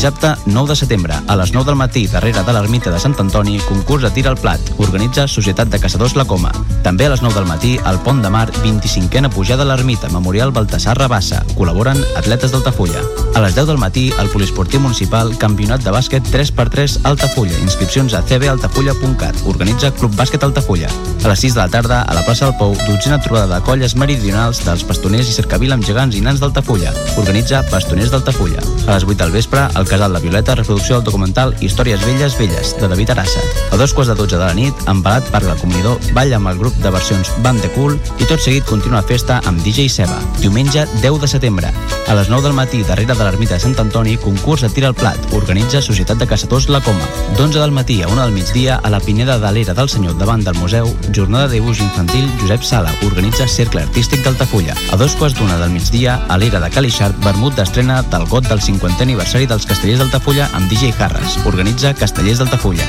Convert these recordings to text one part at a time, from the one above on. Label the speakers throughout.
Speaker 1: Dissabte 9 de setembre, a les 9 del matí, darrere de l'ermita de Sant Antoni, concurs de tir al plat. Organitza Societat de Caçadors La Coma. També a les 9 del matí, al Pont de Mar, 25a pujada a l'ermita, Memorial Baltasar Rabassa. Col·laboren atletes d'Altafulla. A les 10 del matí, al Polisportiu Municipal, Campionat de bàsquet 3x3 Altafulla. Inscripcions a cbaltafulla.cat. Organitza Club Bàsquet Altafulla. A les 6 de la tarda, a la plaça del Pou, dotzena trobada de colles meridionals dels pastoners i cercavila amb gegants i nans d'Altafulla. Organitza Pastoners d'Altafulla. A les 8 del vespre, al Casal La Violeta, reproducció del documental Històries velles velles, de David Arassa. A dos quarts de 12 de la nit, embalat per la Comunidor, balla amb el grup de versions Band de Cool i tot seguit continua festa amb DJ Seba. Diumenge 10 de setembre. A les 9 del matí, darrere de l'ermita de Sant Antoni, concurs de tir al plat. Organitza Societat de Caçadors La Coma. D'11 del matí a 1 del migdia, a la Pineda de l'Era del Senyor davant del museu, jornada de dibuix infantil Josep Sala. Organitza Cercle Artístic d'Altafulla. A dos quarts d'una del migdia, a l'Era de Calixart, vermut d'estrena del got del 50è aniversari dels Castellers d'Altafulla amb DJ Harras. Organitza Castellers d'Altafulla.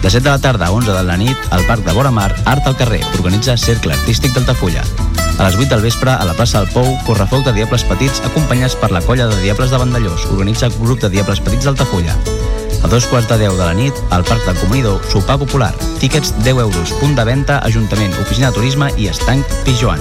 Speaker 1: De 7 de la tarda a 11 de la nit, al Parc de Vora Mar, Art al carrer. Organitza Cercle Artístic d'Altafulla. A les 8 del vespre, a la plaça del Pou, correfoc de Diables Petits acompanyats per la colla de Diables de Vandellós. Organitza Grup de Diables Petits d'Altafulla. A dos quarts de 10 de la nit, al Parc del Comunidor, sopar popular. Tíquets 10 euros, punt de venda, Ajuntament, Oficina de Turisme i Estanc Pijoan.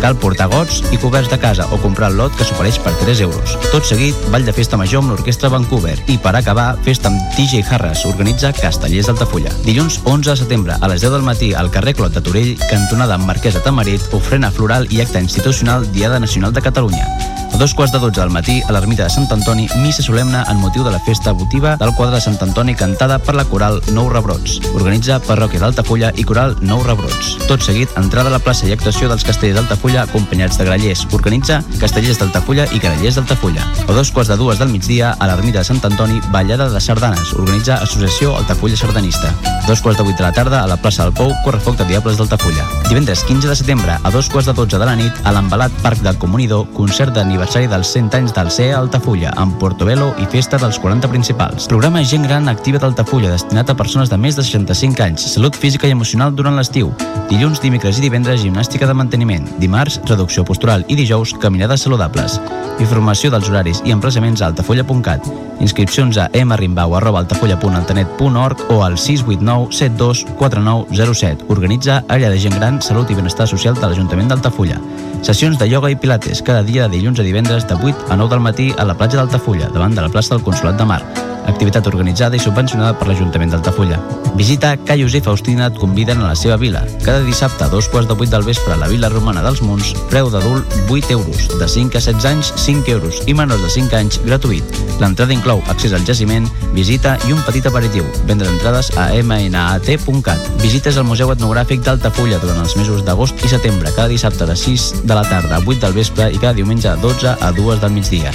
Speaker 1: Cal portar gots i coberts de casa o comprar el lot que s'ofereix per 3 euros. Tot seguit, ball de festa major amb l'Orquestra Vancouver i per acabar, festa amb DJ Harras organitza Castellers d'Altafulla. Dilluns 11 de setembre a les 10 del matí al carrer Clot de Torell, cantonada amb Marquès de Tamarit, ofrena floral i acte institucional Diada Nacional de Catalunya. A dos quarts de 12 del matí, a l'ermita de Sant Antoni, missa solemne en motiu de la festa votiva del quadre de Sant Antoni cantada per la coral Nou Rebrots. Organitza Parròquia d'Altafulla i coral Nou Rebrots. Tot seguit, entrada a la plaça i actuació dels castellers d'Altafulla acompanyats de grallers. Organitza Castellers d'Altafulla i Grallers d'Altafulla. A dos quarts de dues del migdia, a l'ermita de Sant Antoni, ballada de sardanes. Organitza Associació Altafulla Sardanista. A dos quarts de vuit de la tarda, a la plaça del Pou, correfoc de Diables d'Altafulla. Divendres 15 de setembre, a dos quarts de 12 de la nit, a l'embalat Parc del Comunidor, concert d'aniversari dels 100 anys del CEA Altafulla, amb Portobello i festa dels 40 principals. Programa Gent Gran Activa d'Altafulla, destinat a persones de més de 65 anys, salut física i emocional durant l'estiu. Dilluns, dimecres i divendres, gimnàstica de manteniment. Dimarts, reducció postural i dijous, caminades saludables. Informació dels horaris i emplaçaments a altafulla.cat. Inscripcions a mrimbau.altafulla.altanet.org o al 689 72 4907. Organitza Àrea de Gent Gran, Salut i Benestar Social de l'Ajuntament d'Altafulla. Sessions de ioga i pilates cada dia de dilluns a divendres de 8 a 9 del matí a la platja d'Altafulla, davant de la plaça del Consolat de Mar. Activitat organitzada i subvencionada per l'Ajuntament d'Altafulla. Visita Caius i Faustina et conviden a la seva vila. Cada dissabte a dos quarts de vuit del vespre a la Vila Romana dels Munts, preu d'adult 8 euros. De 5 a 16 anys, 5 euros. I menors de 5 anys, gratuït. L'entrada inclou accés al jaciment, visita i un petit aperitiu. Venda d'entrades a mnat.cat. Visites al Museu Etnogràfic d'Altafulla durant els mesos d'agost i setembre, cada dissabte de 6 de la tarda a 8 del vespre i cada diumenge de 12 a 2 del migdia.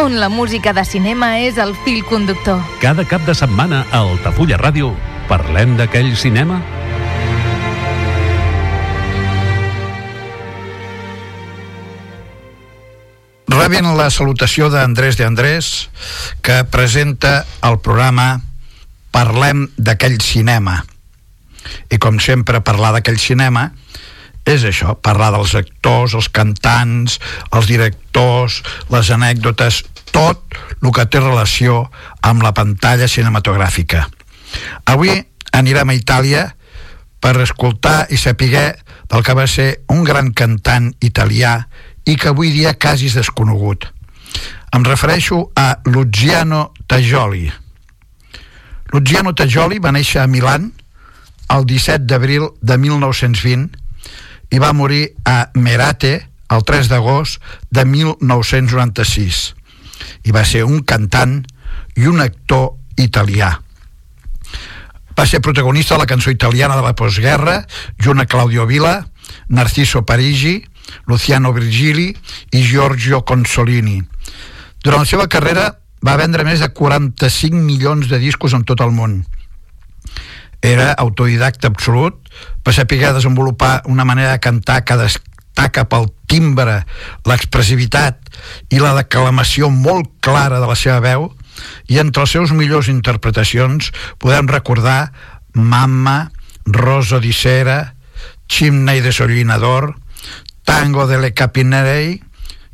Speaker 2: On la música de cinema és el fil conductor.
Speaker 3: Cada cap de setmana a Altafulla Ràdio parlem d'aquell cinema
Speaker 4: Rebent la salutació d'Andrés de Andrés, que presenta el programa Parlem d'aquell cinema. I com sempre, parlar d'aquell cinema és això, parlar dels actors, els cantants, els directors, les anècdotes, tot el que té relació amb la pantalla cinematogràfica. Avui anirem a Itàlia per escoltar i saber del que va ser un gran cantant italià i que avui dia quasi és desconegut. Em refereixo a Luciano Tajoli. Luciano Tajoli va néixer a Milan el 17 d'abril de 1920 i va morir a Merate el 3 d'agost de 1996 i va ser un cantant i un actor italià va ser protagonista de la cançó italiana de la postguerra junt a Claudio Vila, Narciso Parigi, Luciano Virgili i Giorgio Consolini. Durant la seva carrera va vendre més de 45 milions de discos en tot el món. Era autodidacta absolut, va saber desenvolupar una manera de cantar que destaca pel timbre, l'expressivitat i la declamació molt clara de la seva veu, i entre les seus millors interpretacions podem recordar Mamma, Rosa di Sera, Chimney de Sollinador, Tango de le Capinerei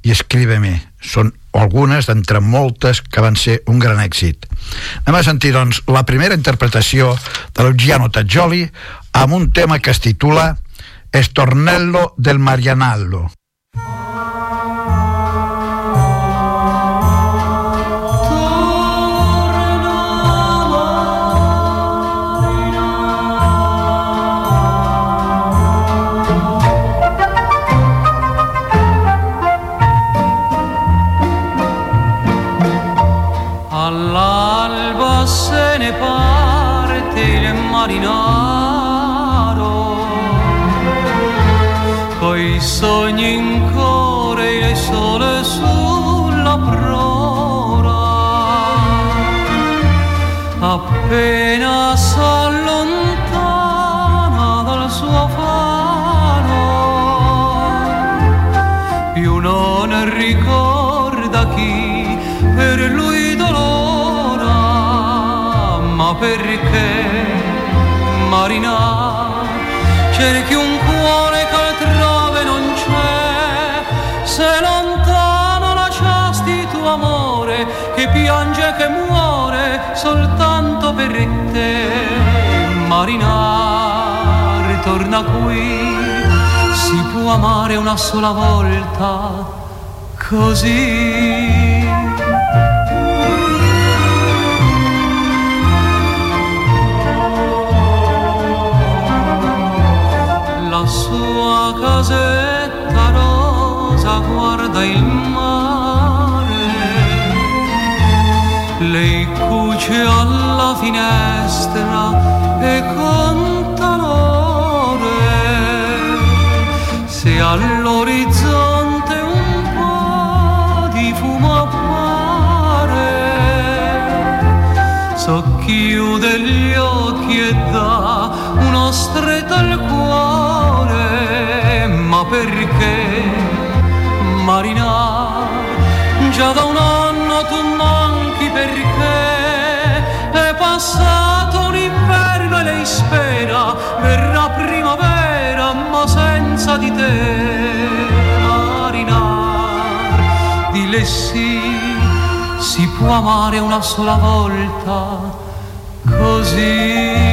Speaker 4: i Escríbeme. Són algunes d'entre moltes que van ser un gran èxit. Anem a sentir, doncs, la primera interpretació de Luciano Tajoli amb un tema que es titula Estornello del Marianallo.
Speaker 5: rồi nhưng marinare, torna qui, si può amare una sola volta, così. La sua casetta rosa guarda il mare, lei cuce alla finestra e all'orizzonte un po' di fumo appare socchiude gli occhi e dà uno stretto al cuore ma perché marinar già da un anno tu manchi perché? Passato un inverno e lei spera verrà senza di te marinar. Di lei sì si può amare una sola volta così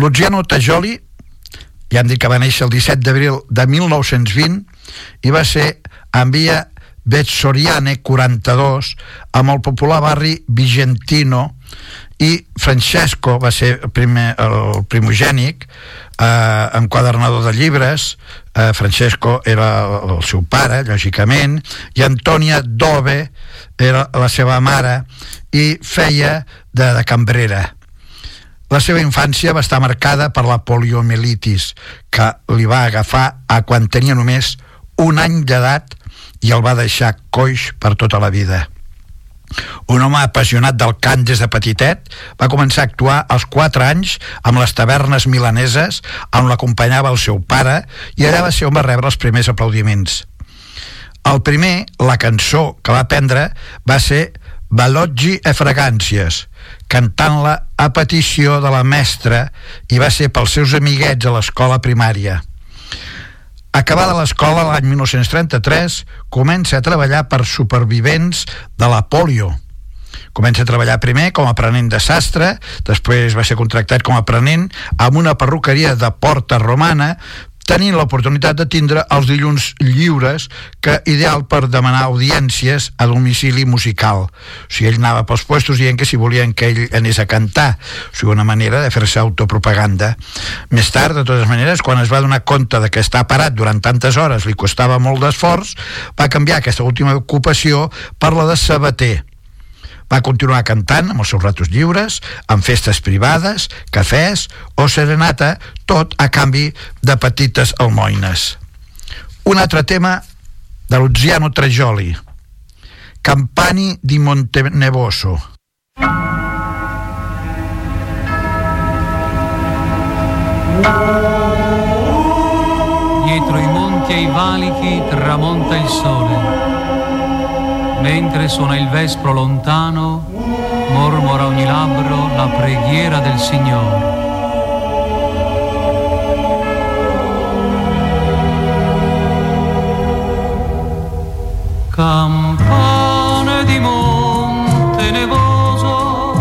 Speaker 4: Luciano Tajoli, ja hem dit que va néixer el 17 d'abril de 1920 i va ser en via Betsoriane 42 amb el popular barri Vigentino i Francesco va ser el, primer, el primogènic eh, enquadernador de llibres. Eh, Francesco era el, el seu pare lògicament i Antònia Dove era la seva mare i feia de, de cambrera la seva infància va estar marcada per la poliomielitis, que li va agafar a quan tenia només un any d'edat i el va deixar coix per tota la vida. Un home apassionat del cant des de petitet, va començar a actuar als 4 anys amb les tavernes milaneses on l'acompanyava el seu pare i allà va ser on va rebre els primers aplaudiments. El primer, la cançó que va aprendre, va ser Baloggi e Fragàncies, cantant-la a petició de la mestra i va ser pels seus amiguets a l'escola primària. Acabada l'escola l'any 1933, comença a treballar per supervivents de la polio. Comença a treballar primer com a aprenent de sastre, després va ser contractat com a aprenent amb una perruqueria de Porta Romana, tenint l'oportunitat de tindre els dilluns lliures que ideal per demanar audiències a domicili musical. O sigui, ell anava pels puestos dient que si volien que ell anés a cantar, o sigui, una manera de fer-se autopropaganda. Més tard, de totes maneres, quan es va donar compte de que estar parat durant tantes hores li costava molt d'esforç, va canviar aquesta última ocupació per la de sabater va continuar cantant amb els seus ratos lliures, en festes privades, cafès o serenata, tot a canvi de petites almoines. Un altre tema de Luciano Trajoli, Campani di Montenevoso.
Speaker 5: Dietro i monti e i valichi tramonta il sole mentre suona il vespro lontano, mormora ogni labbro la preghiera del Signore. Campane di monte nevoso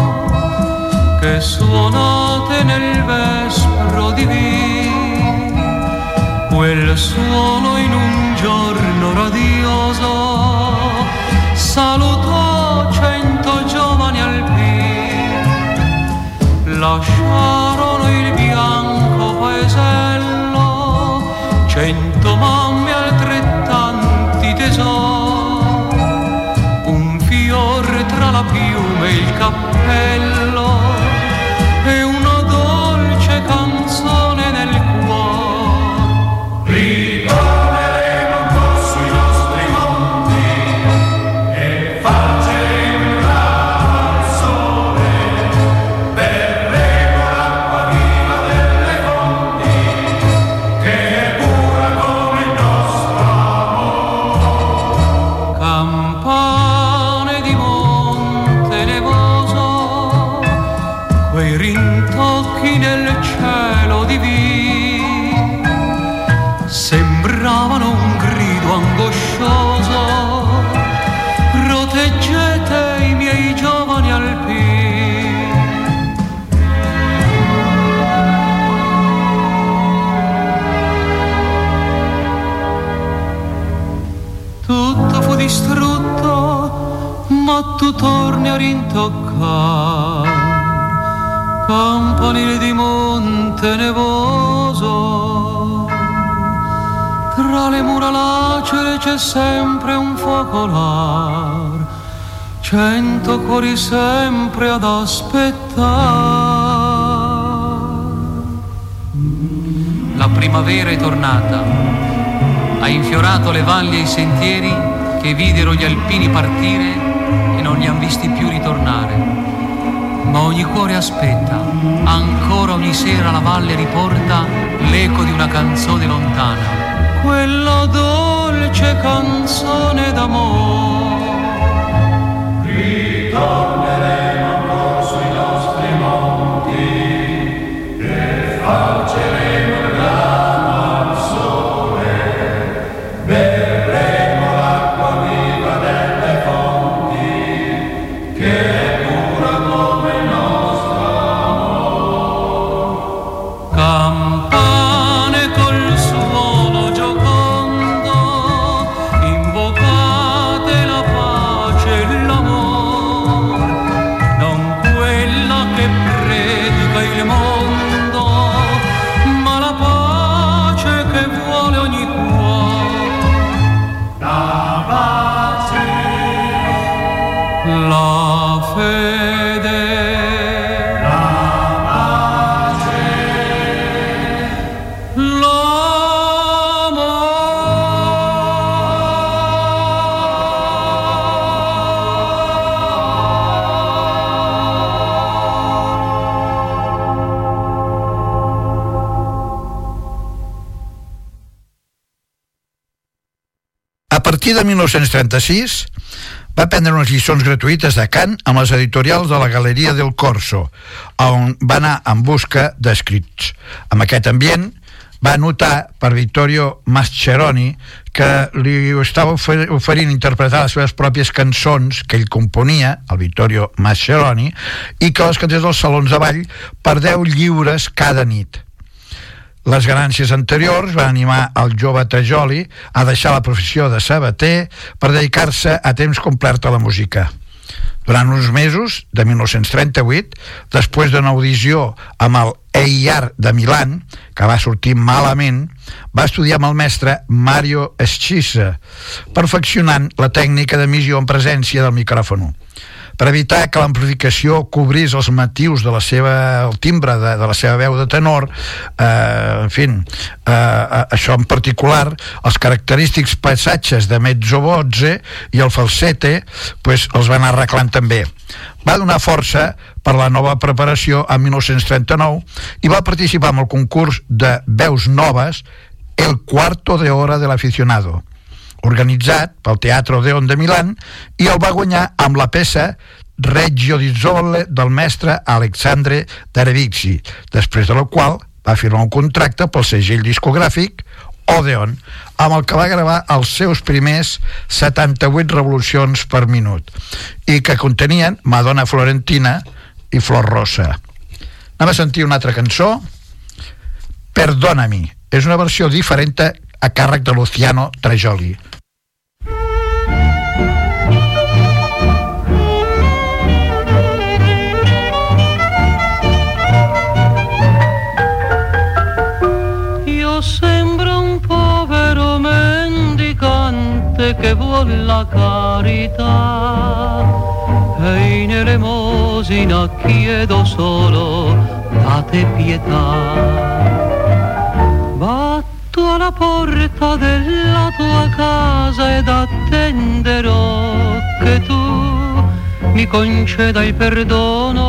Speaker 5: che suonate nel vespro divino, quel suono in un giorno radioso salutò cento giovani alpini, lasciarono il bianco paesello, cento mamme altrettanti tesori, un fiore tra la piuma e il cappello torni a rintoccare. Campanile di monte nevoso, tra le mura lacere c'è sempre un focolar, cento cuori sempre ad aspettare. La primavera è tornata ha infiorato le valli e i sentieri che videro gli alpini partire e non li han visti più ritornare. Ma ogni cuore aspetta, ancora ogni sera la valle riporta l'eco di una canzone lontana. Quella dolce canzone d'amore. Ritorneremo
Speaker 4: partir de 1936 va prendre unes lliçons gratuïtes de cant amb les editorials de la Galeria del Corso, on va anar en busca d'escrits. Amb aquest ambient va notar per Vittorio Mascheroni que li estava oferint interpretar les seves pròpies cançons que ell componia, el Vittorio Mascheroni, i que les cantés als salons de ball per 10 lliures cada nit. Les ganàncies anteriors van animar el jove Tajoli a deixar la professió de sabater per dedicar-se a temps complet a la música. Durant uns mesos, de 1938, després d'una audició amb el EIR de Milan, que va sortir malament, va estudiar amb el mestre Mario Schissa, perfeccionant la tècnica d'emissió en presència del micròfon per evitar que l'amplificació cobrís els matius de la seva, el timbre de, de la seva veu de tenor, eh, en fi, eh, eh, això en particular, els característics passatges de mezzo voce i el falsete, pues, els van arreglant també. Va donar força per la nova preparació en 1939 i va participar en el concurs de veus noves El cuarto de hora del aficionado organitzat pel Teatro Deon de Milan i el va guanyar amb la peça Reggio di Zolle del mestre Alexandre Darevici, després de la qual va firmar un contracte pel segell discogràfic Odeon, amb el que va gravar els seus primers 78 revolucions per minut i que contenien Madonna Florentina i Flor Rosa. Anem a sentir una altra cançó, Perdonami. És una versió diferent a càrrec de Luciano Trajoli.
Speaker 5: Che vuol la carità. E in elemosina chiedo solo date pietà. Batto alla porta della tua casa ed attenderò che tu mi conceda il perdono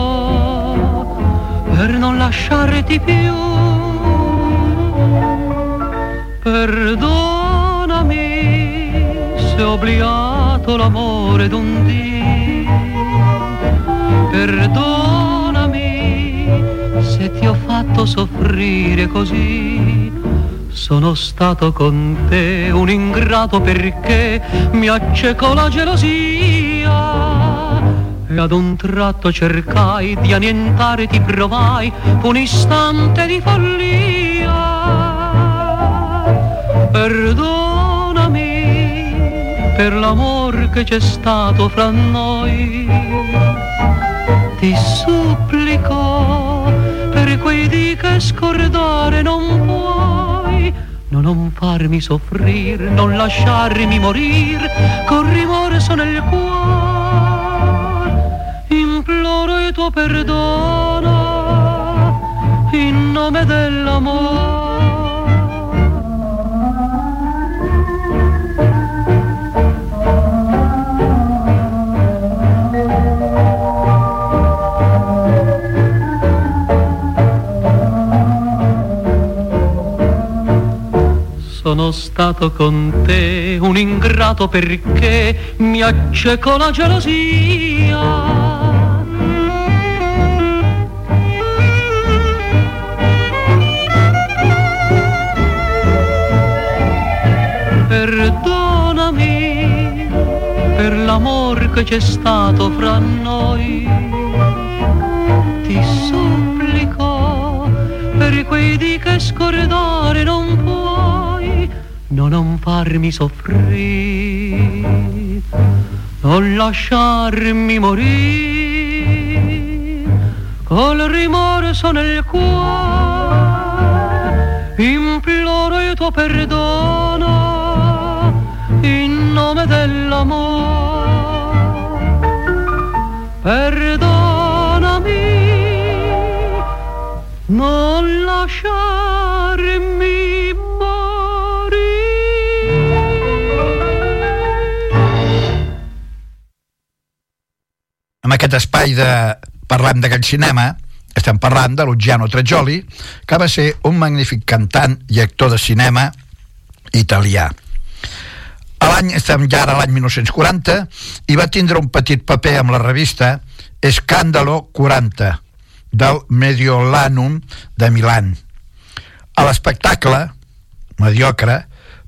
Speaker 5: per non lasciarti più. Perdonami se ho obliato l'amore d'un dì. Perdonami se ti ho fatto soffrire così. Sono stato con te un ingrato perché mi accecò la gelosia. E ad un tratto cercai di annientare, ti provai un istante di follia. Perdonami per l'amor che c'è stato fra noi. Ti supplico per quei dì che scordare non puoi, no, non farmi soffrire, non lasciarmi morire con rimorso nel cuore. Imploro il tuo perdono in nome dell'amore. Sono stato con te un ingrato perché mi accecò la gelosia. Perdonami per l'amor che c'è stato fra noi. Ti supplico per quei di che scordare non puoi non farmi soffrire, non lasciarmi morire, col rimorso nel cuore, imploro il tuo perdono in nome dell'amore. Perdonami, non lasciarmi
Speaker 4: amb aquest espai de parlem d'aquest cinema estem parlant de Luciano Trajoli que va ser un magnífic cantant i actor de cinema italià a l'any, estem ja ara l'any 1940 i va tindre un petit paper amb la revista Escàndalo 40 del Mediolanum de Milan A l'espectacle, mediocre,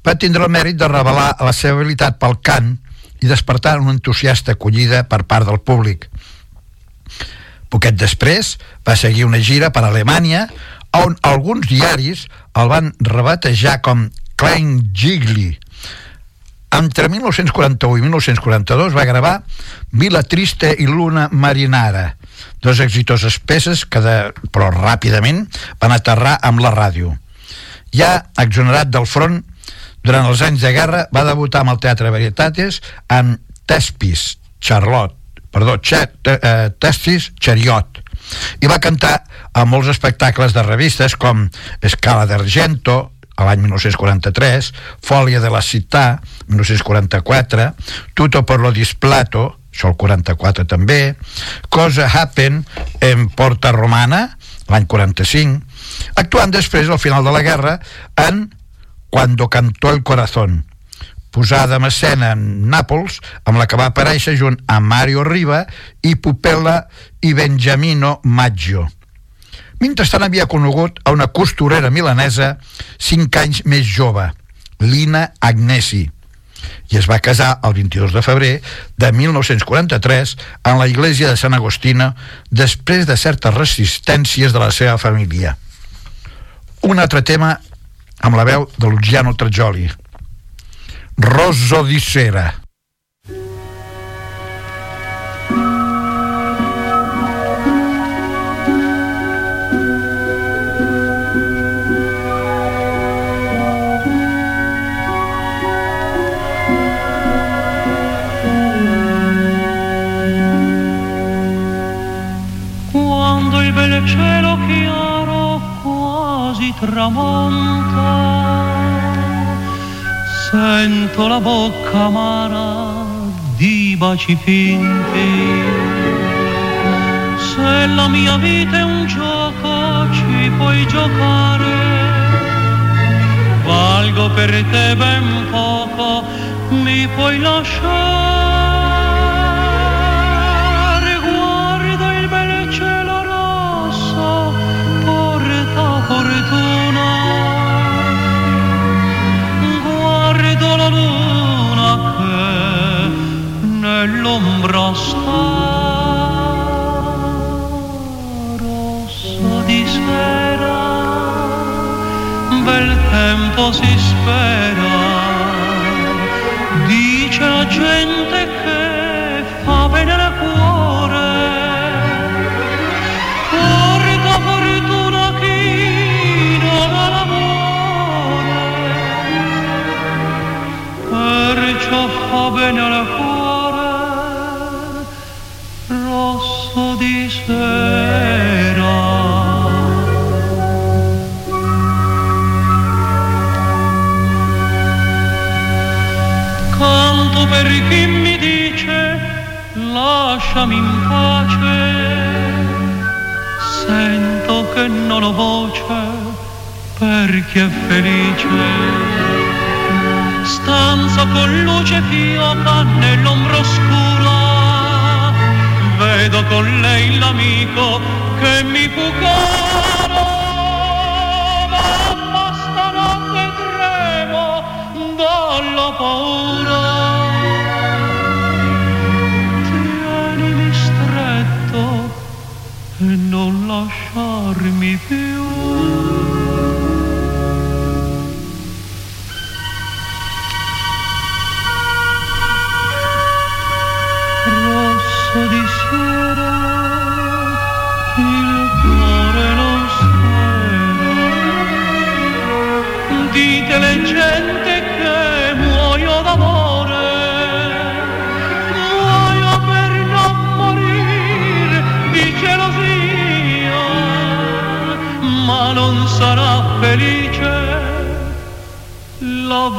Speaker 4: va tindre el mèrit de revelar la seva habilitat pel cant i despertar una entusiasta acollida per part del públic. Poquet després va seguir una gira per Alemanya on alguns diaris el van rebatejar com Klein Gigli. Entre 1941 i 1942 va gravar Vila Triste i Luna Marinara, dos exitoses peces que, de, però ràpidament, van aterrar amb la ràdio. Ja exonerat del front, durant els anys de guerra va debutar amb el Teatre Varietates amb Tespis, Charlotte, perdó, Ch eh, Tespis, Chariot, i va cantar a molts espectacles de revistes com Escala d'Argento, a l'any 1943, Fòlia de la Città, 1944, Tutto por lo displato, això el 44 també, Cosa Happen en Porta Romana, l'any 45, actuant després, al final de la guerra, en Cuando cantó el corazón, posada en escena en Nàpols, amb la que va aparèixer junt a Mario Riva i Pupella i Benjamino Maggio. Mentrestant havia conegut a una costurera milanesa cinc anys més jove, Lina Agnesi, i es va casar el 22 de febrer de 1943 en la iglesia de Sant Agostina després de certes resistències de la seva família. Un altre tema amb la veu de Luciano Trajoli. Rosso di sera.
Speaker 5: Sento la bocca amara di baci finti. Se la mia vita è un gioco ci puoi giocare, valgo per te ben poco, mi puoi lasciare, sta, rosso di sera, bel tempo si spera, dice la gente che fa bene al cuore, porta fortuna chi non ha l'amore, perciò fa bene al cuore, che non ho voce per chi è felice. Stanza con luce fioca nell'ombra oscura. Vedo con lei l'amico che mi fu caro. Mamma stanotte tremo dalla paura escuchar mi Dios.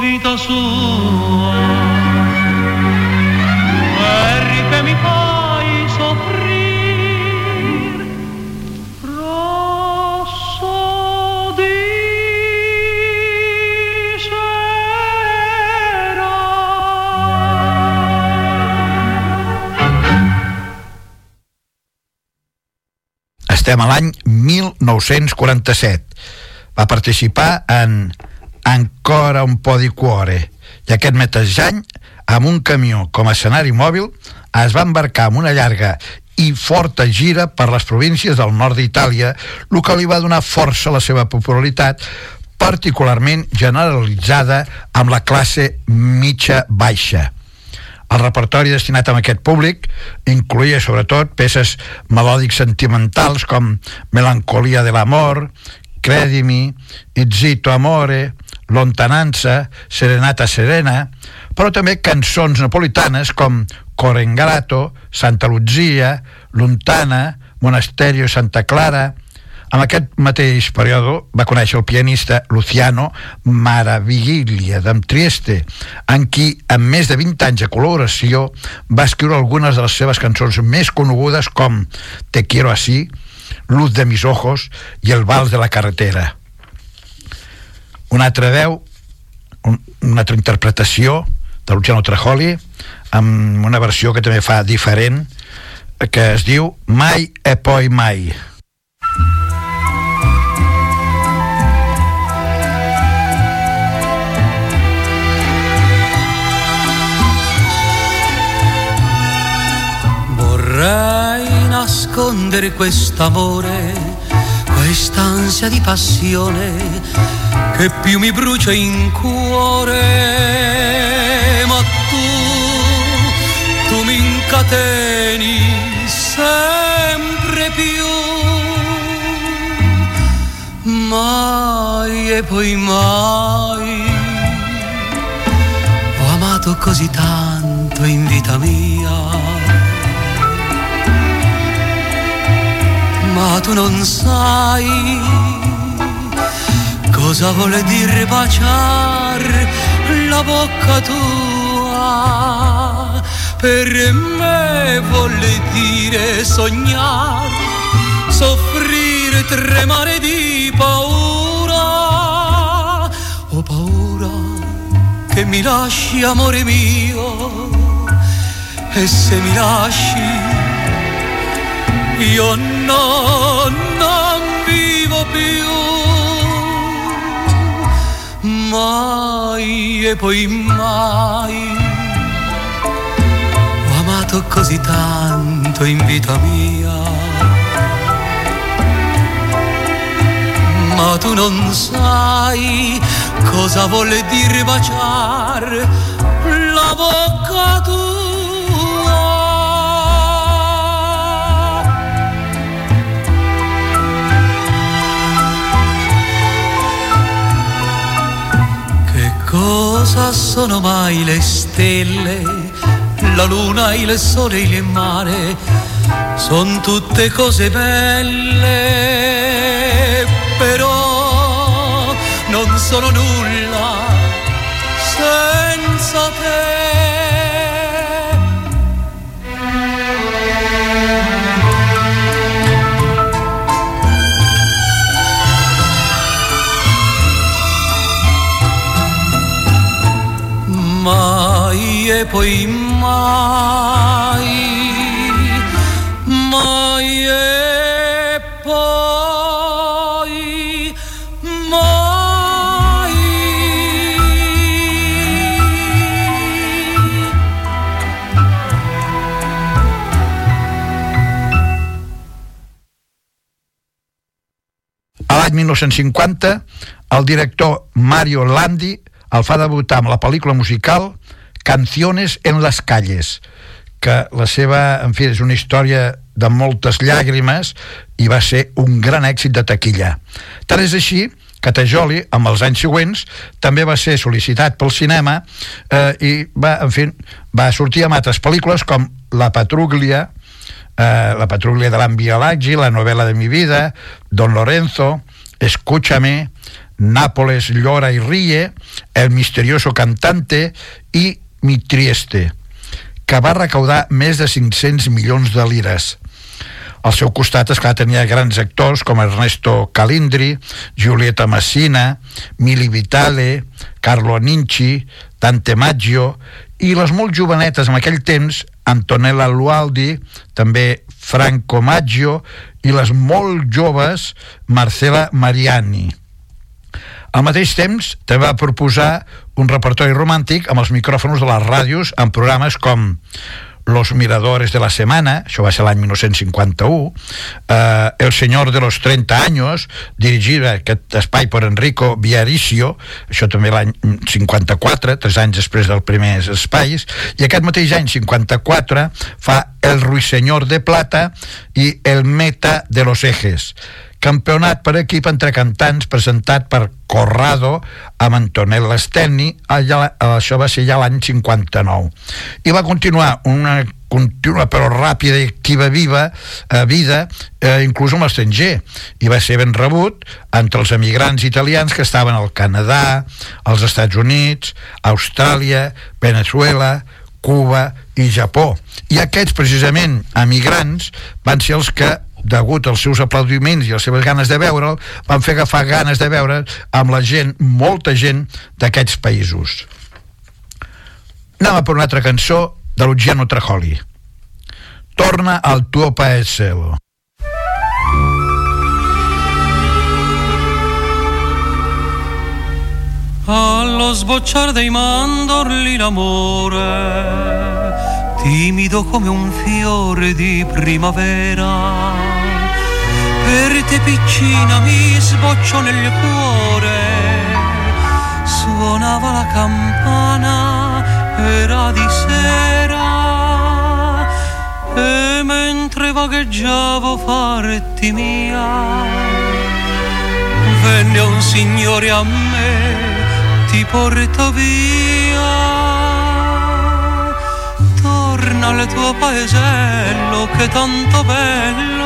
Speaker 5: Vita sua perché mi fai soffrire rosso di sera.
Speaker 4: Estem a l'any 1947. va participar en Ancora un po' di cuore i aquest mateix any, amb un camió com a escenari mòbil, es va embarcar en una llarga i forta gira per les províncies del nord d'Itàlia, el que li va donar força a la seva popularitat, particularment generalitzada amb la classe mitja-baixa. El repertori destinat a aquest públic incluïa sobretot peces melòdics sentimentals com Melancolia de l'amor, Credimi, Izzito amore, Lontananza, Serenata serena, però també cançons napolitanes com Corengrato, Santa Luzia, Lontana, Monasterio Santa Clara, en aquest mateix període va conèixer el pianista Luciano Maraviglia d'en Trieste, en qui, amb més de 20 anys de col·laboració, va escriure algunes de les seves cançons més conegudes com Te quiero así, Luz de mis ojos i El vals de la carretera. Una altra veu, un, una altra interpretació de Luciano Trajoli, amb una versió que també fa diferent, que es diu Mai e poi mai.
Speaker 5: Vorrei nascondere quest'amore, quest'ansia di passione che più mi brucia in cuore, ma tu, tu mi incateni sempre più, mai e poi mai. Ho amato così tanto in vita mia ma tu non sai cosa vuole dire baciare la bocca tua. Per me vuole dire sognare, soffrire, tremare di paura. Ho paura che mi lasci, amore mio, e se mi lasci io no, non vivo più. Mai e poi mai. Ho amato così tanto in vita mia. Ma tu non sai cosa vuole dire baciare la bocca tua Cosa sono mai le stelle, la luna, il sole, il mare? Sono tutte cose belle, però non sono nulla senza te. E poi mai, mai e poi mai.
Speaker 4: A l'any 1950, el director Mario Landi el fa debutar amb la pel·lícula musical Canciones en les calles, que la seva, en fi, és una història de moltes llàgrimes i va ser un gran èxit de taquilla. Tant és així que Tajoli, amb els anys següents, també va ser sol·licitat pel cinema eh, i va, en fi, va sortir amb altres pel·lícules com La Patruglia, eh, La Patruglia de l'Ambiolaggi, La novela de mi vida, Don Lorenzo, Escúchame, Nápoles llora y ríe, El misterioso cantante i Mi Trieste, que va recaudar més de 500 milions de lires. Al seu costat, esclar, tenia grans actors com Ernesto Calindri, Giulietta Massina, Mili Vitale, Carlo Ninci, Dante Maggio i les molt jovenetes en aquell temps, Antonella Lualdi, també Franco Maggio i les molt joves Marcela Mariani. Al mateix temps, també va proposar un repertori romàntic amb els micròfons de les ràdios en programes com Los Miradores de la Semana, això va ser l'any 1951, eh, El Senyor de los 30 Años, dirigit aquest espai per Enrico Viaricio, això també l'any 54, tres anys després dels primers espais, i aquest mateix any 54 fa El Ruiseñor de Plata i El Meta de los Ejes, campionat per equip entre cantants presentat per Corrado amb Antonella Stenni allà, això va ser ja l'any 59 i va continuar una contínua però ràpida i activa viva eh, vida, eh, inclús amb l'estranger. I va ser ben rebut entre els emigrants italians que estaven al Canadà, als Estats Units Austràlia, Venezuela Cuba i Japó. I aquests precisament emigrants van ser els que degut als seus aplaudiments i les seves ganes de veure'l, van fer agafar ganes de veure amb la gent, molta gent d'aquests països. Anem a per una altra cançó de Luciano Trajoli. Torna al tuo paese.
Speaker 5: Allo sbocciare dei mandorli l'amore, timido come un fiore di primavera, per te piccina mi sbocciò nel cuore, suonava la campana, era di sera, e mentre vagheggiavo farti mia, venne un signore a me ti porto via. Torna al tuo paesello che è tanto bello.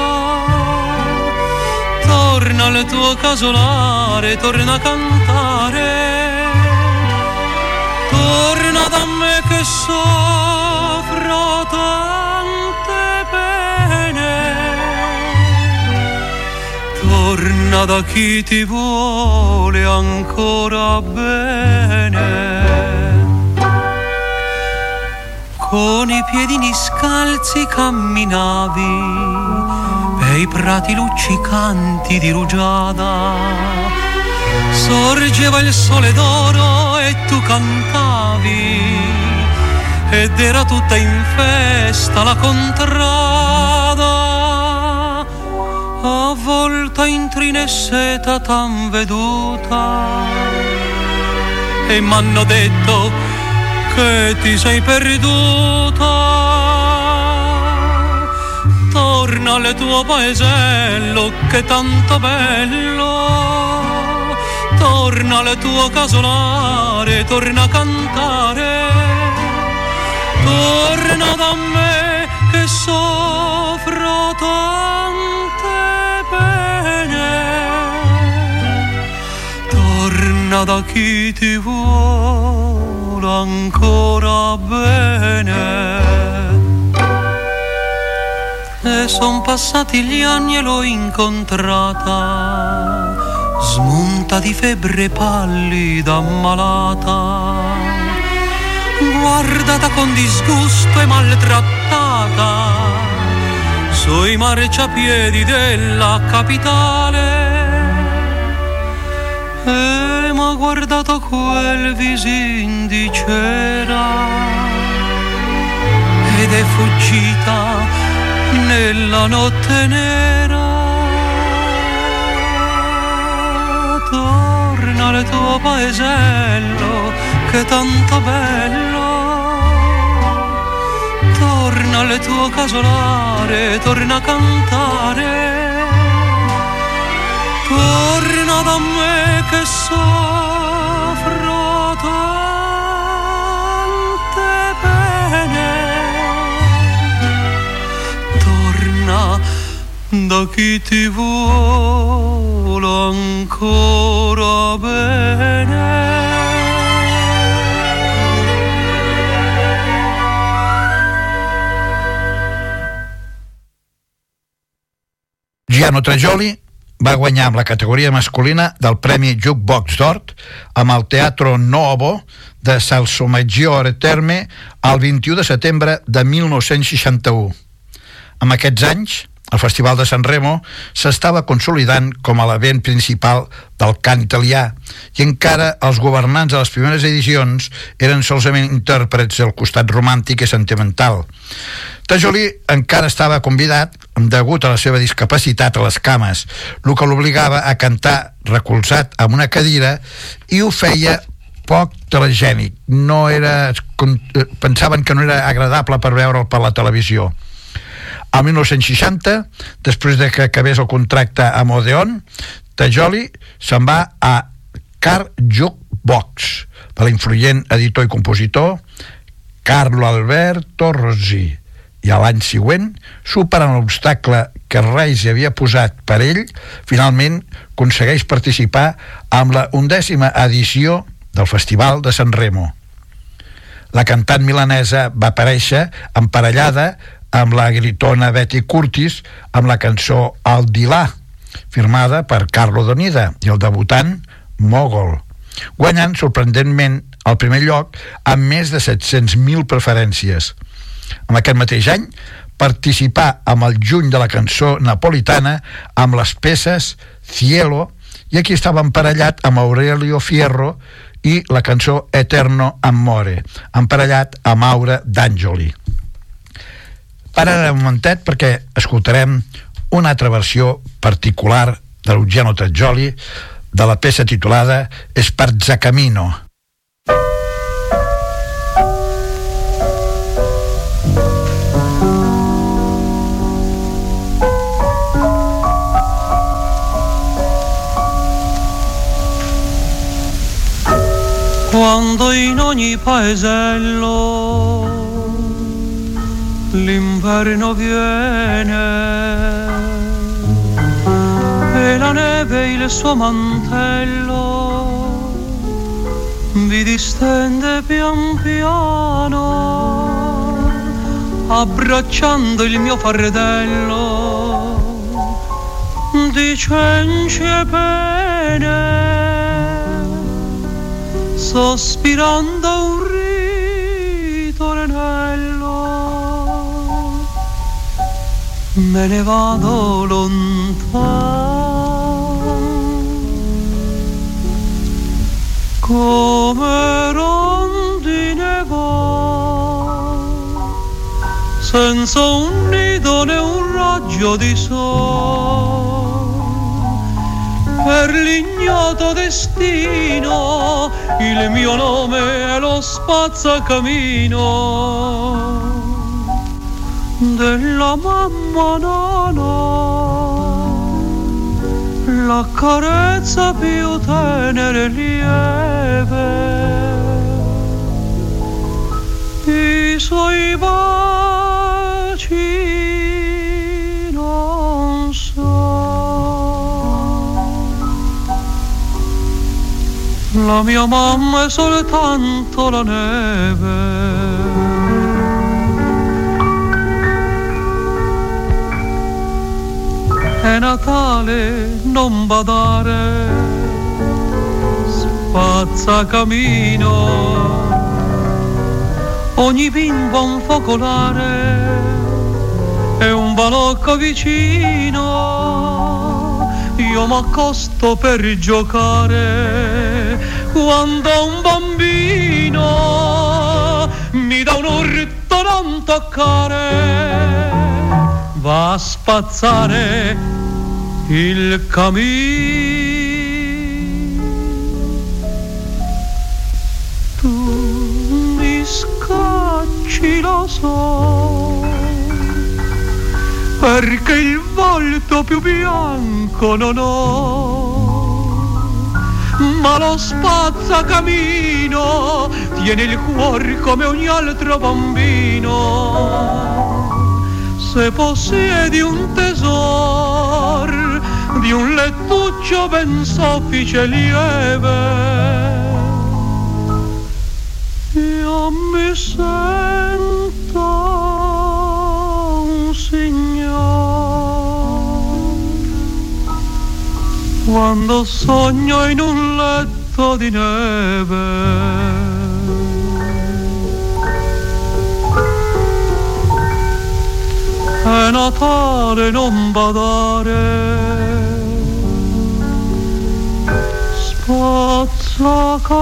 Speaker 5: Torna al tuo casolare, torna a cantare. Torna da me che soffro tante pene. Torna da chi ti vuole ancora bene. Con i piedini scalzi camminavi bei prati luccicanti di rugiada. Sorgeva il sole d'oro e tu cantavi ed era tutta in festa la contrada avvolta in trine seta tan veduta e m'hanno detto che ti sei perduta torna al tuo paesello che è tanto bello. Torna al tuo casolare torna a cantare. Torna da me che soffro tante pene. Torna da chi ti vuole ancora bene e son passati gli anni e l'ho incontrata. Smunta di febbre pallida ammalata. Guardata con disgusto e maltrattata. Sui marciapiedi della capitale. E m'ha guardato quel visin di cera. Ed è fuggita nella notte nera. Torna al tuo paesello che è tanto bello. Torna al tuo casolare torna a cantare. Torna da me da chi ti vuole ancora bene
Speaker 4: Giano Trajoli va guanyar amb la categoria masculina del Premi Jukebox d'Or amb el Teatro Novo de Salsomaggiore Terme el 21 de setembre de 1961. Amb aquests anys, el Festival de San Remo s'estava consolidant com a l'event principal del cant italià i encara els governants de les primeres edicions eren solament intèrprets del costat romàntic i sentimental. Tajoli encara estava convidat degut a la seva discapacitat a les cames, el que l'obligava a cantar recolzat amb una cadira i ho feia poc telegènic. No era, pensaven que no era agradable per veure'l per la televisió. El 1960, després de que acabés el contracte amb Odeon, Tajoli se'n va a Car Jukebox, de l'influent editor i compositor Carlo Alberto Rossi. I a l'any següent, superant l'obstacle que Reis havia posat per ell, finalment aconsegueix participar amb la undècima edició del Festival de San Remo. La cantant milanesa va aparèixer emparellada amb la gritona Betty Curtis amb la cançó El Dilà, firmada per Carlo Donida i el debutant Mogol, guanyant sorprendentment el primer lloc amb més de 700.000 preferències. En aquest mateix any participà amb el juny de la cançó napolitana amb les peces Cielo i aquí estava emparellat amb Aurelio Fierro i la cançó Eterno Amore, emparellat amb Aura d'Àngeli. Para un momentet perquè escoltarem una altra versió particular de l'Ugiano Tajoli de la peça titulada Esparzacamino.
Speaker 5: Quando in ogni paesello l'inverno viene. E la neve il suo mantello vi distende pian piano abbracciando il mio fardello di cenci e pene sospirando me ne vado lontano. Come rondine va senza un nido né un raggio di sole. Per l'ignoto destino il mio nome è lo spazzacamino della mamma nana. La carezza più tenera e lieve. I suoi baci non so. La mia mamma è soltanto la neve. È Natale, non badare, spazza camino. Ogni bimbo un focolare e un balocco vicino. Io m'accosto per giocare quando un bambino mi dà un urto non toccare, va a spazzare il camino. Tu mi scacci, lo so, perché il volto più bianco non ho ma lo spazzacamino tiene il cuore come ogni altro bambino. Se possiedi un tesoro di un lettuccio ben soffice e lieve, io mi sento un signore quando sogno in un letto di neve. È Natale non badare. Spazza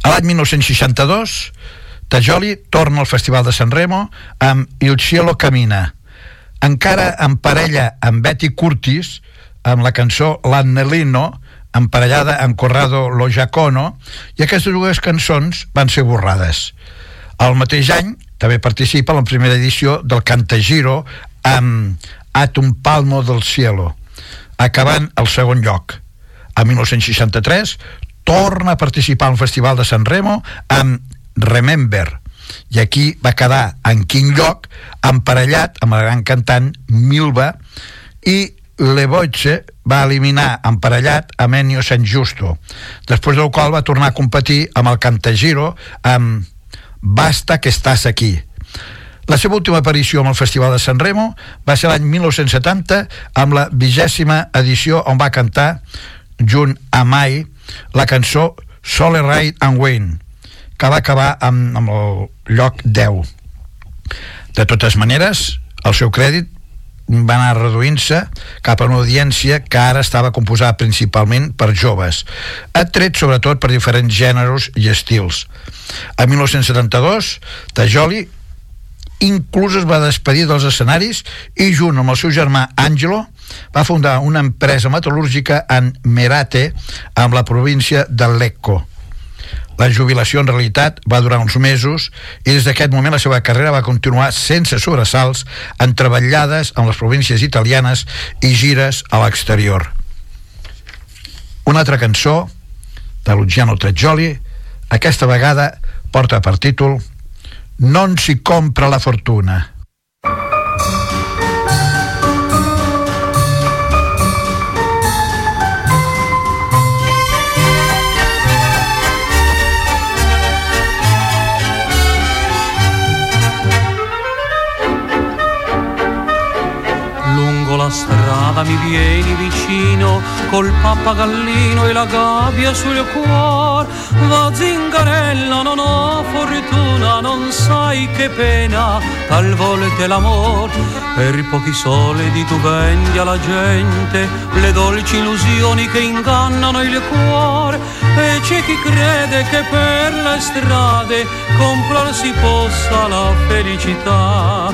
Speaker 4: A l'any 1962, Tajoli torna al Festival de San Remo amb Il cielo camina. Encara en parella amb Betty Curtis, amb la cançó L'Annelino, emparellada amb Corrado Lo Giacono, i aquestes dues cançons van ser borrades. El mateix any també participa en la primera edició del Cantagiro amb Atum Palmo del Cielo, acabant el segon lloc. A 1963 torna a participar al Festival de San Remo amb Remember, i aquí va quedar en quin lloc? Emparellat amb el gran cantant Milva i Le Boiche va eliminar emparellat a Menio San Justo. Després del qual va tornar a competir amb el Cantagiro amb Basta que estàs aquí. La seva última aparició amb el Festival de San Remo va ser l'any 1970 amb la vigèsima edició on va cantar junt a Mai la cançó Sole Ride and Wayne que va acabar amb, amb el lloc 10 de totes maneres el seu crèdit va anar reduint-se cap a una audiència que ara estava composada principalment per joves, atret sobretot per diferents gèneres i estils. A 1972, Tajoli inclús es va despedir dels escenaris i junt amb el seu germà Angelo va fundar una empresa metal·lúrgica en Merate amb la província de Lecco la jubilació en realitat va durar uns mesos i des d'aquest moment la seva carrera va continuar sense sobresalts en treballades amb les províncies italianes i gires a l'exterior. Una altra cançó de Luciano Treggioli, aquesta vegada porta per títol Non si compra la fortuna.
Speaker 5: Mi vieni vicino col pappagallino e la gabbia sul cuore va zingarella non ho fortuna non sai che pena talvolta l'amor. Per pochi soldi tu vendi alla gente le dolci illusioni che ingannano il cuore e c'è chi crede che per le strade comprar si possa la felicità.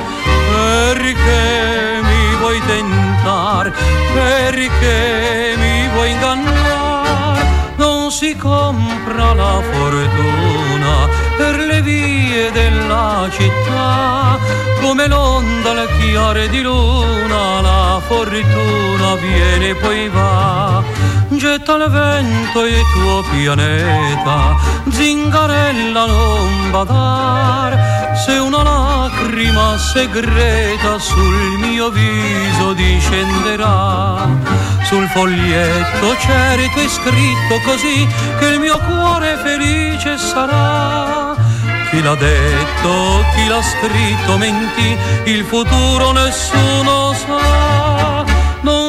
Speaker 5: Perché mi vuoi tentar, perché mi vuoi ingannare, non si compra la fortuna per le vie della città, come l'onda al chiare di luna, la fortuna viene e poi va, getta il vento il tuo pianeta, zingarella non badar, se una lacrima segreta sul mio viso discenderà. Sul foglietto certo è scritto così che il mio cuore felice sarà. Chi l'ha detto, chi l'ha scritto mentì, il futuro nessuno sa.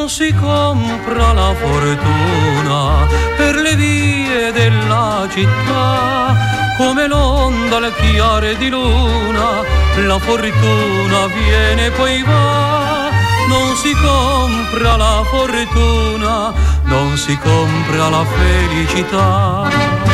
Speaker 5: Non si compra la fortuna per le vie della città come l'onda al chiare di luna, la fortuna viene e poi va. Non si compra la fortuna, non si compra la felicità.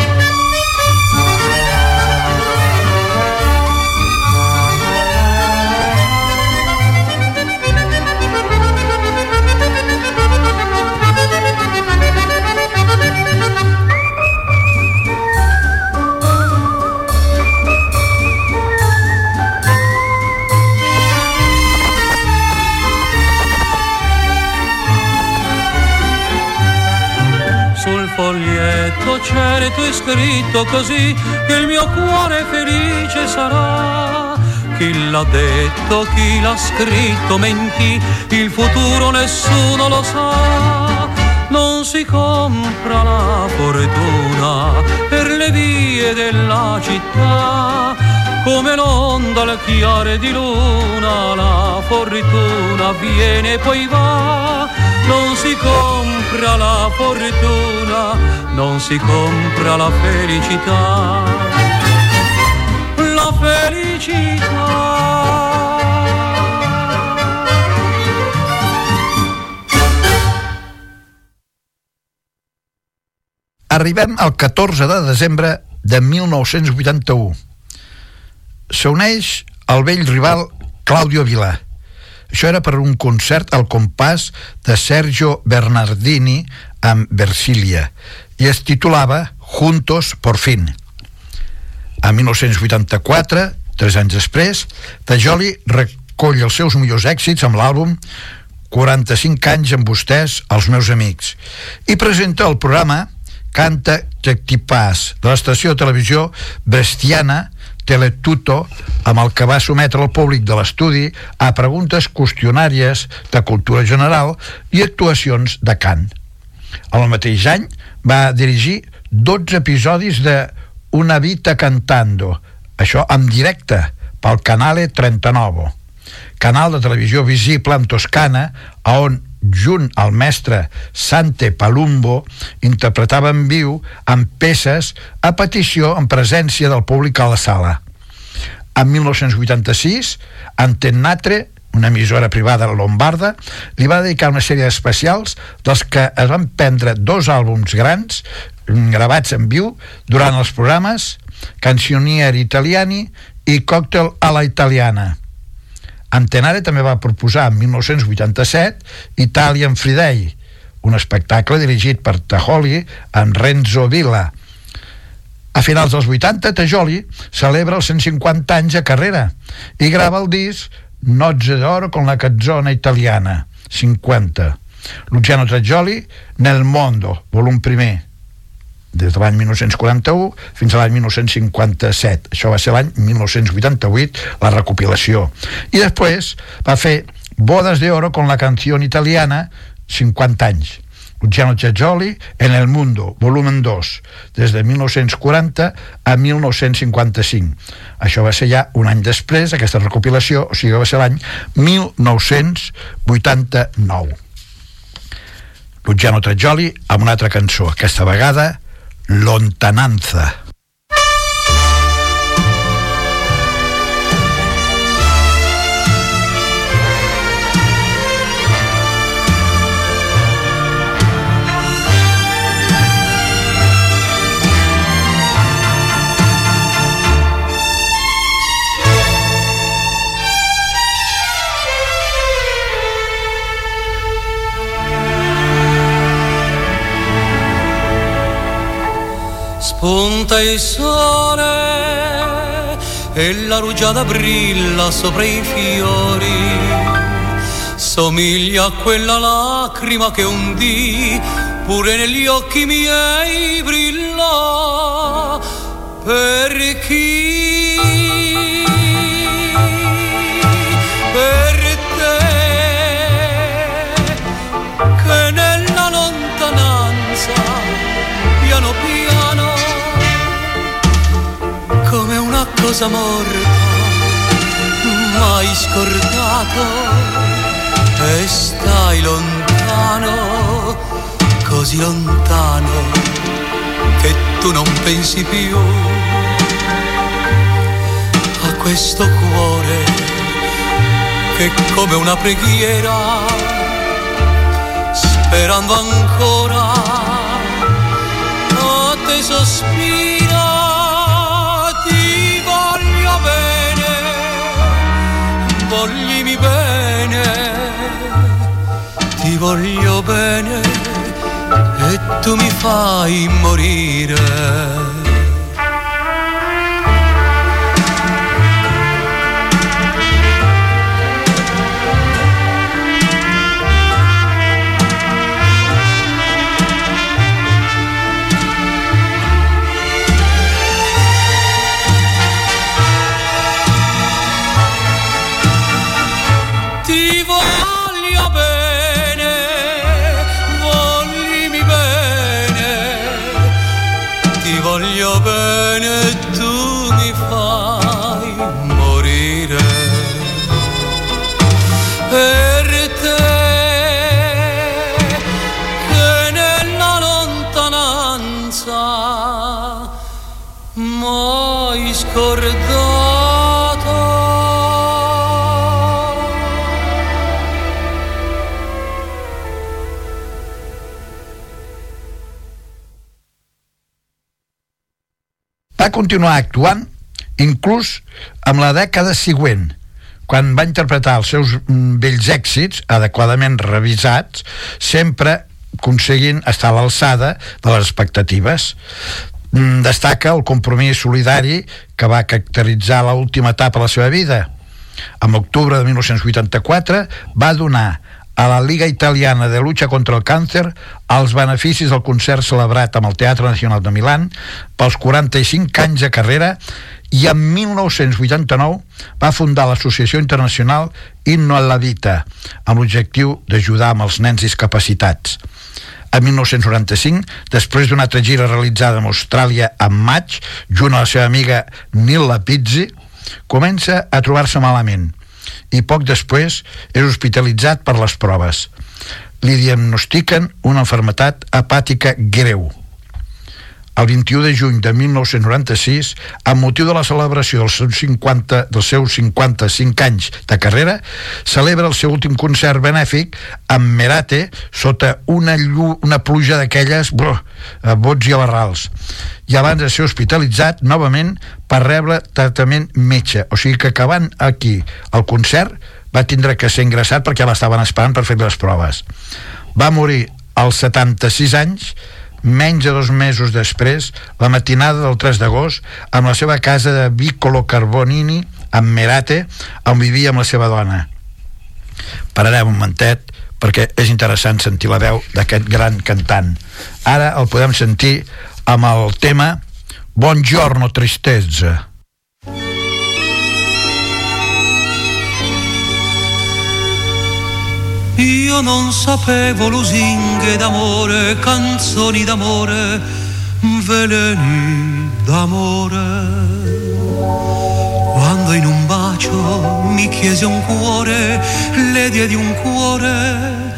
Speaker 5: Certo è scritto così che il mio cuore felice sarà. Chi l'ha detto, chi l'ha scritto mentì, il futuro nessuno lo sa. Non si compra la fortuna per le vie della città, come l'onda al chiare di luna, la fortuna viene e poi va non si compra la fortuna, non si compra la felicità. La felicità.
Speaker 4: Arribem al 14 de desembre de 1981. S'uneix el vell rival Claudio Vilà. Això era per un concert al compàs de Sergio Bernardini amb Versilia i es titulava Juntos por fin. A 1984, tres anys després, Tajoli recull els seus millors èxits amb l'àlbum 45 anys amb vostès, els meus amics, i presenta el programa canta Tectipàs de l'estació de televisió brestiana Teletuto amb el que va sometre el públic de l'estudi a preguntes qüestionàries de cultura general i actuacions de cant. El mateix any va dirigir 12 episodis de Una vita cantando, això en directe, pel Canale 39, canal de televisió visible en Toscana, on junt al mestre Sante Palumbo, interpretava en viu amb peces a petició en presència del públic a la sala. En 1986, Antennatre, una emissora privada lombarda, li va dedicar una sèrie d'especials dels que es van prendre dos àlbums grans gravats en viu durant els programes Canzonier Italiani i Cocktail a la Italiana Antenare també va proposar en 1987 Italian Friday, un espectacle dirigit per Tajoli en Renzo Villa. A finals dels 80, Tajoli celebra els 150 anys de carrera i grava el disc Nozze d'oro con la canzone italiana, 50. Luciano Tajoli, Nel mondo, volum primer, des de l'any 1941 fins a l'any 1957 això va ser l'any 1988 la recopilació i després va fer Bodas de Oro con la canción italiana 50 anys Luciano Ciagioli en El Mundo, volumen 2, des de 1940 a 1955. Això va ser ja un any després, aquesta recopilació, o sigui, va ser l'any 1989. Luciano Trajoli amb una altra cançó, aquesta vegada lontananza.
Speaker 5: Il sole e la rugiada brilla sopra i fiori. Somiglia a quella lacrima che un dì pure negli occhi miei brilla per chi cosa morta mai scordato. E stai lontano così lontano che tu non pensi più a questo cuore che come una preghiera sperando ancora bene e tu mi fai morire
Speaker 4: Continuar actuant inclús amb la dècada següent, quan va interpretar els seus mm, vells èxits, adequadament revisats, sempre aconseguint estar a l'alçada de les expectatives. Mm, destaca el compromís solidari que va caracteritzar l'última etapa de la seva vida. En octubre de 1984 va donar a la Liga Italiana de Lucha contra el Càncer els beneficis del concert celebrat amb el Teatre Nacional de Milán pels 45 anys de carrera i en 1989 va fundar l'Associació Internacional Inno a la Vita amb l'objectiu d'ajudar amb els nens discapacitats. En 1995, després d'una altra gira realitzada en Austràlia en maig, junt a la seva amiga Nilla Pizzi, comença a trobar-se malament i poc després és hospitalitzat per les proves. Li diagnostiquen una enfermetat hepàtica greu. El 21 de juny de 1996, amb motiu de la celebració dels seus 50, dels seus 55 anys de carrera, celebra el seu últim concert benèfic amb Merate sota una, llu, una pluja d'aquelles bots i abarrals i abans de ser hospitalitzat novament per rebre tractament metge. O sigui que acabant aquí el concert va tindre que ser ingressat perquè l'estaven esperant per fer les proves. Va morir als 76 anys, menys de dos mesos després, la matinada del 3 d'agost, amb la seva casa de Vicolo Carbonini, amb Merate, on vivia amb la seva dona. Pararem un momentet perquè és interessant sentir la veu d'aquest gran cantant. Ara el podem sentir amb el tema Buongiorno tristezza.
Speaker 5: Io non sapevo lusinghe d'amore, canzoni d'amore, veleni d'amore. Quando in un bacio mi chiese un cuore, le diedi un cuore,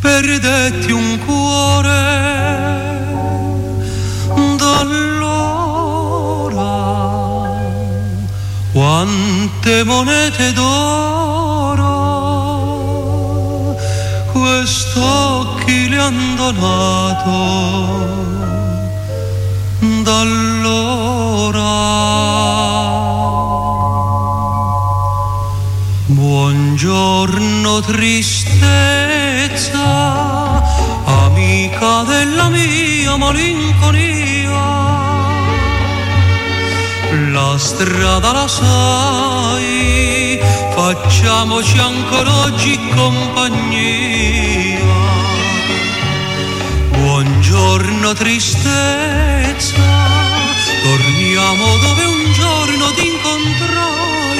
Speaker 5: perdetti un cuore quante monete d'oro quest'occhi le han donato d'allora buongiorno tristezza amica della mia malinconia. La strada la sai, facciamoci ancora oggi compagnia. Buongiorno tristezza, torniamo dove un giorno ti incontrai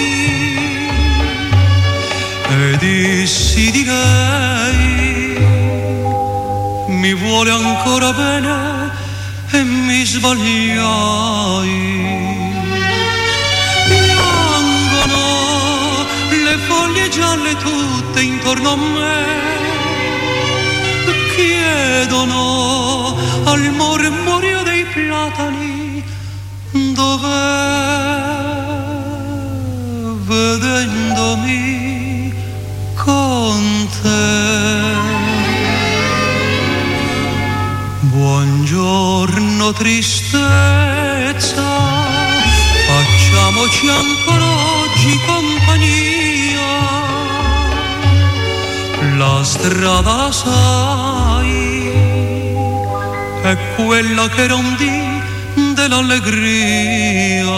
Speaker 5: e dissi di lei. Mi vuole ancora bene e mi sbagliai. Piangono le foglie gialle tutte intorno a me, chiedono al mormorio dei platani dov'è vedendomi con te. Buongiorno tristezza, facciamoci ancora oggi compagnia. La strada la sai, è quella che non di dell'allegria.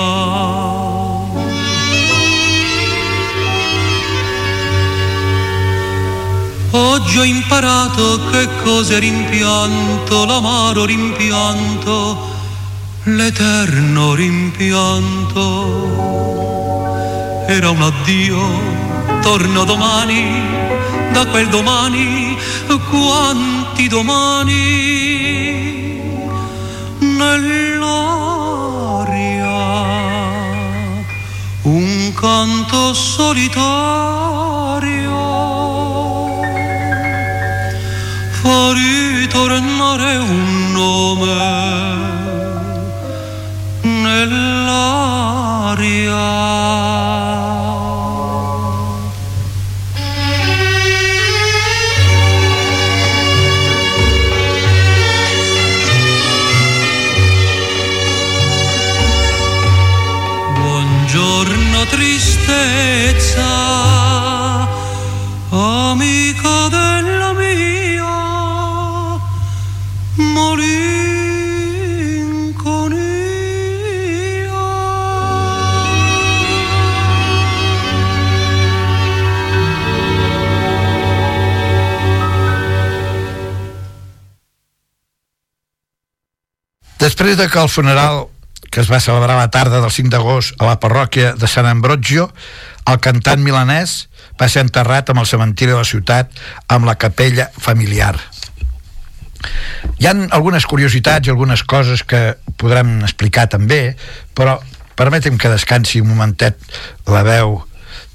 Speaker 5: Oggi ho imparato che cos'è rimpianto, l'amaro rimpianto, l'eterno rimpianto. Era un addio, torno domani, da quel domani, quanti domani nell'aria un canto solitario fa ritornare un nome bellezza, amica della mia malinconia.
Speaker 4: Després de que el funeral que es va celebrar la tarda del 5 d'agost a la parròquia de Sant Ambrogio, el cantant milanès va ser enterrat amb el cementiri de la ciutat amb la capella familiar. Hi han algunes curiositats i algunes coses que podrem explicar també, però permetem que descansi un momentet la veu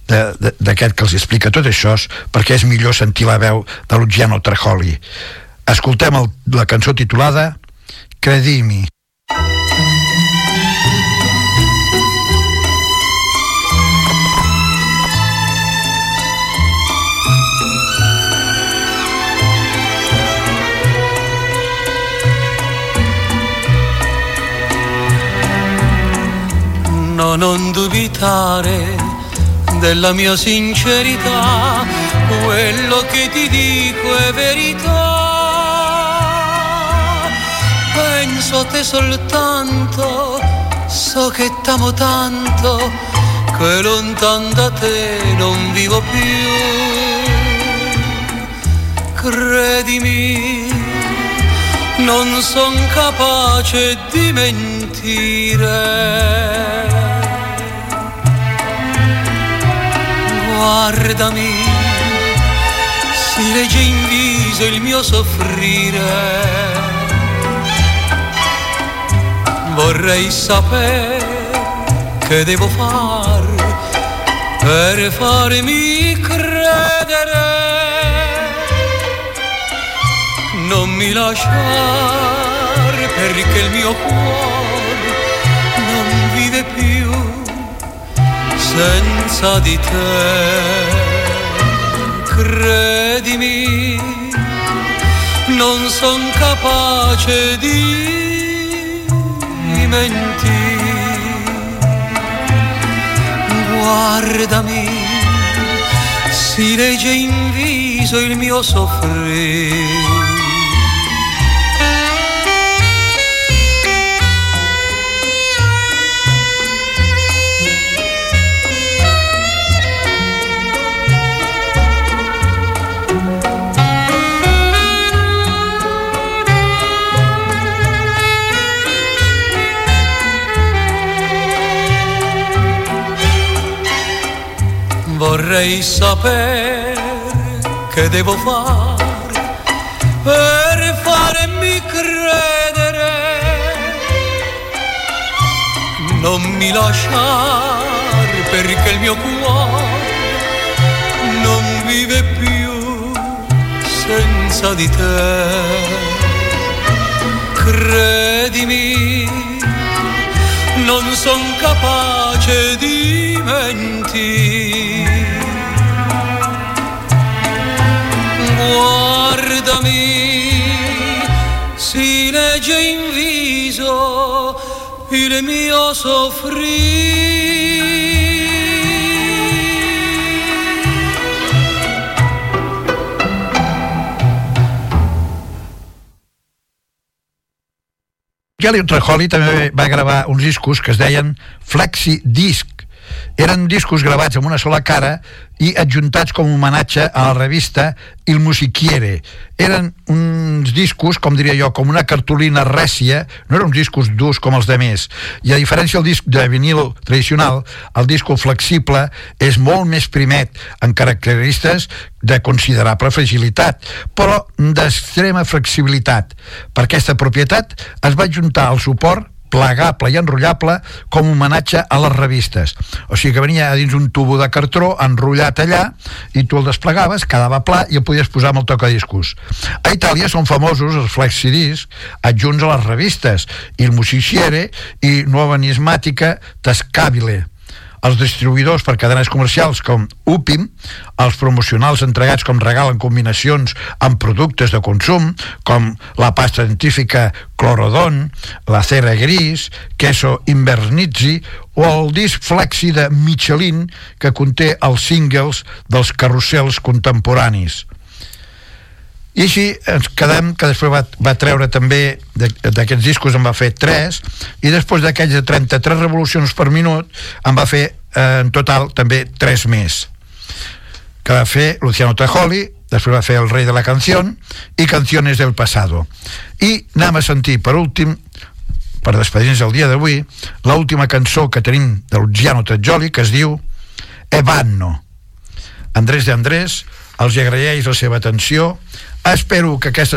Speaker 4: d'aquest que els explica tot això, perquè és millor sentir la veu de Luciano Trejoli. Escoltem el, la cançó titulada Credimi.
Speaker 5: No, non dubitare della mia sincerità, quello che ti dico è verità. Penso a te soltanto, so che t'amo tanto, che lontan da te non vivo più. Credimi, non son capace di mentire. Guardami, si legge in viso il mio soffrire. Vorrei sapere che devo far per farmi credere non mi lasciare perché il mio cuore senza di te. Credimi, non son capace di mentire. Guardami, si legge in viso il mio soffrire. Vorrei sapere che devo fare per farmi credere. Non mi lasciare perché il mio cuore non vive più senza di te. Credimi, non son capace di mentire. Guardami, si legge in viso il mio soffrire.
Speaker 4: Gelly Trejoli també va gravar uns discos que es deien Flexi Disc. Eren discos gravats amb una sola cara i adjuntats com a homenatge a la revista Il Musichiere. Eren uns discos, com diria jo, com una cartolina rècia, no eren uns discos durs com els de més. I a diferència del disc de vinil tradicional, el disco flexible és molt més primet en característiques de considerable fragilitat, però d'extrema flexibilitat. Per aquesta propietat es va juntar al suport plegable i enrotllable com homenatge a les revistes. O sigui que venia a dins un tubo de cartró enrotllat allà i tu el desplegaves, quedava pla i el podies posar amb el tocadiscos. A Itàlia són famosos els flexidisc adjunts a les revistes Il Musiciere i Nuova Nismàtica Tascabile. Els distribuïdors per cadenes comercials com UPIM, els promocionals entregats com regal en combinacions amb productes de consum, com la pasta científica Clorodon, la cera gris, queso invernizzi o el disc flexi de Michelin que conté els singles dels carrusels contemporanis. I així ens quedem, que després va, va treure també d'aquests discos en va fer 3 i després d'aquells de 33 revolucions per minut en va fer eh, en total també 3 més. Que va fer Luciano Tajoli després va fer El rei de la canció i Canciones del pasado. I anem a sentir per últim per despedir-nos el dia d'avui l'última cançó que tenim de Luciano Tajoli que es diu Evanno Andrés de Andrés els agraeix la seva atenció. Espero que aquestes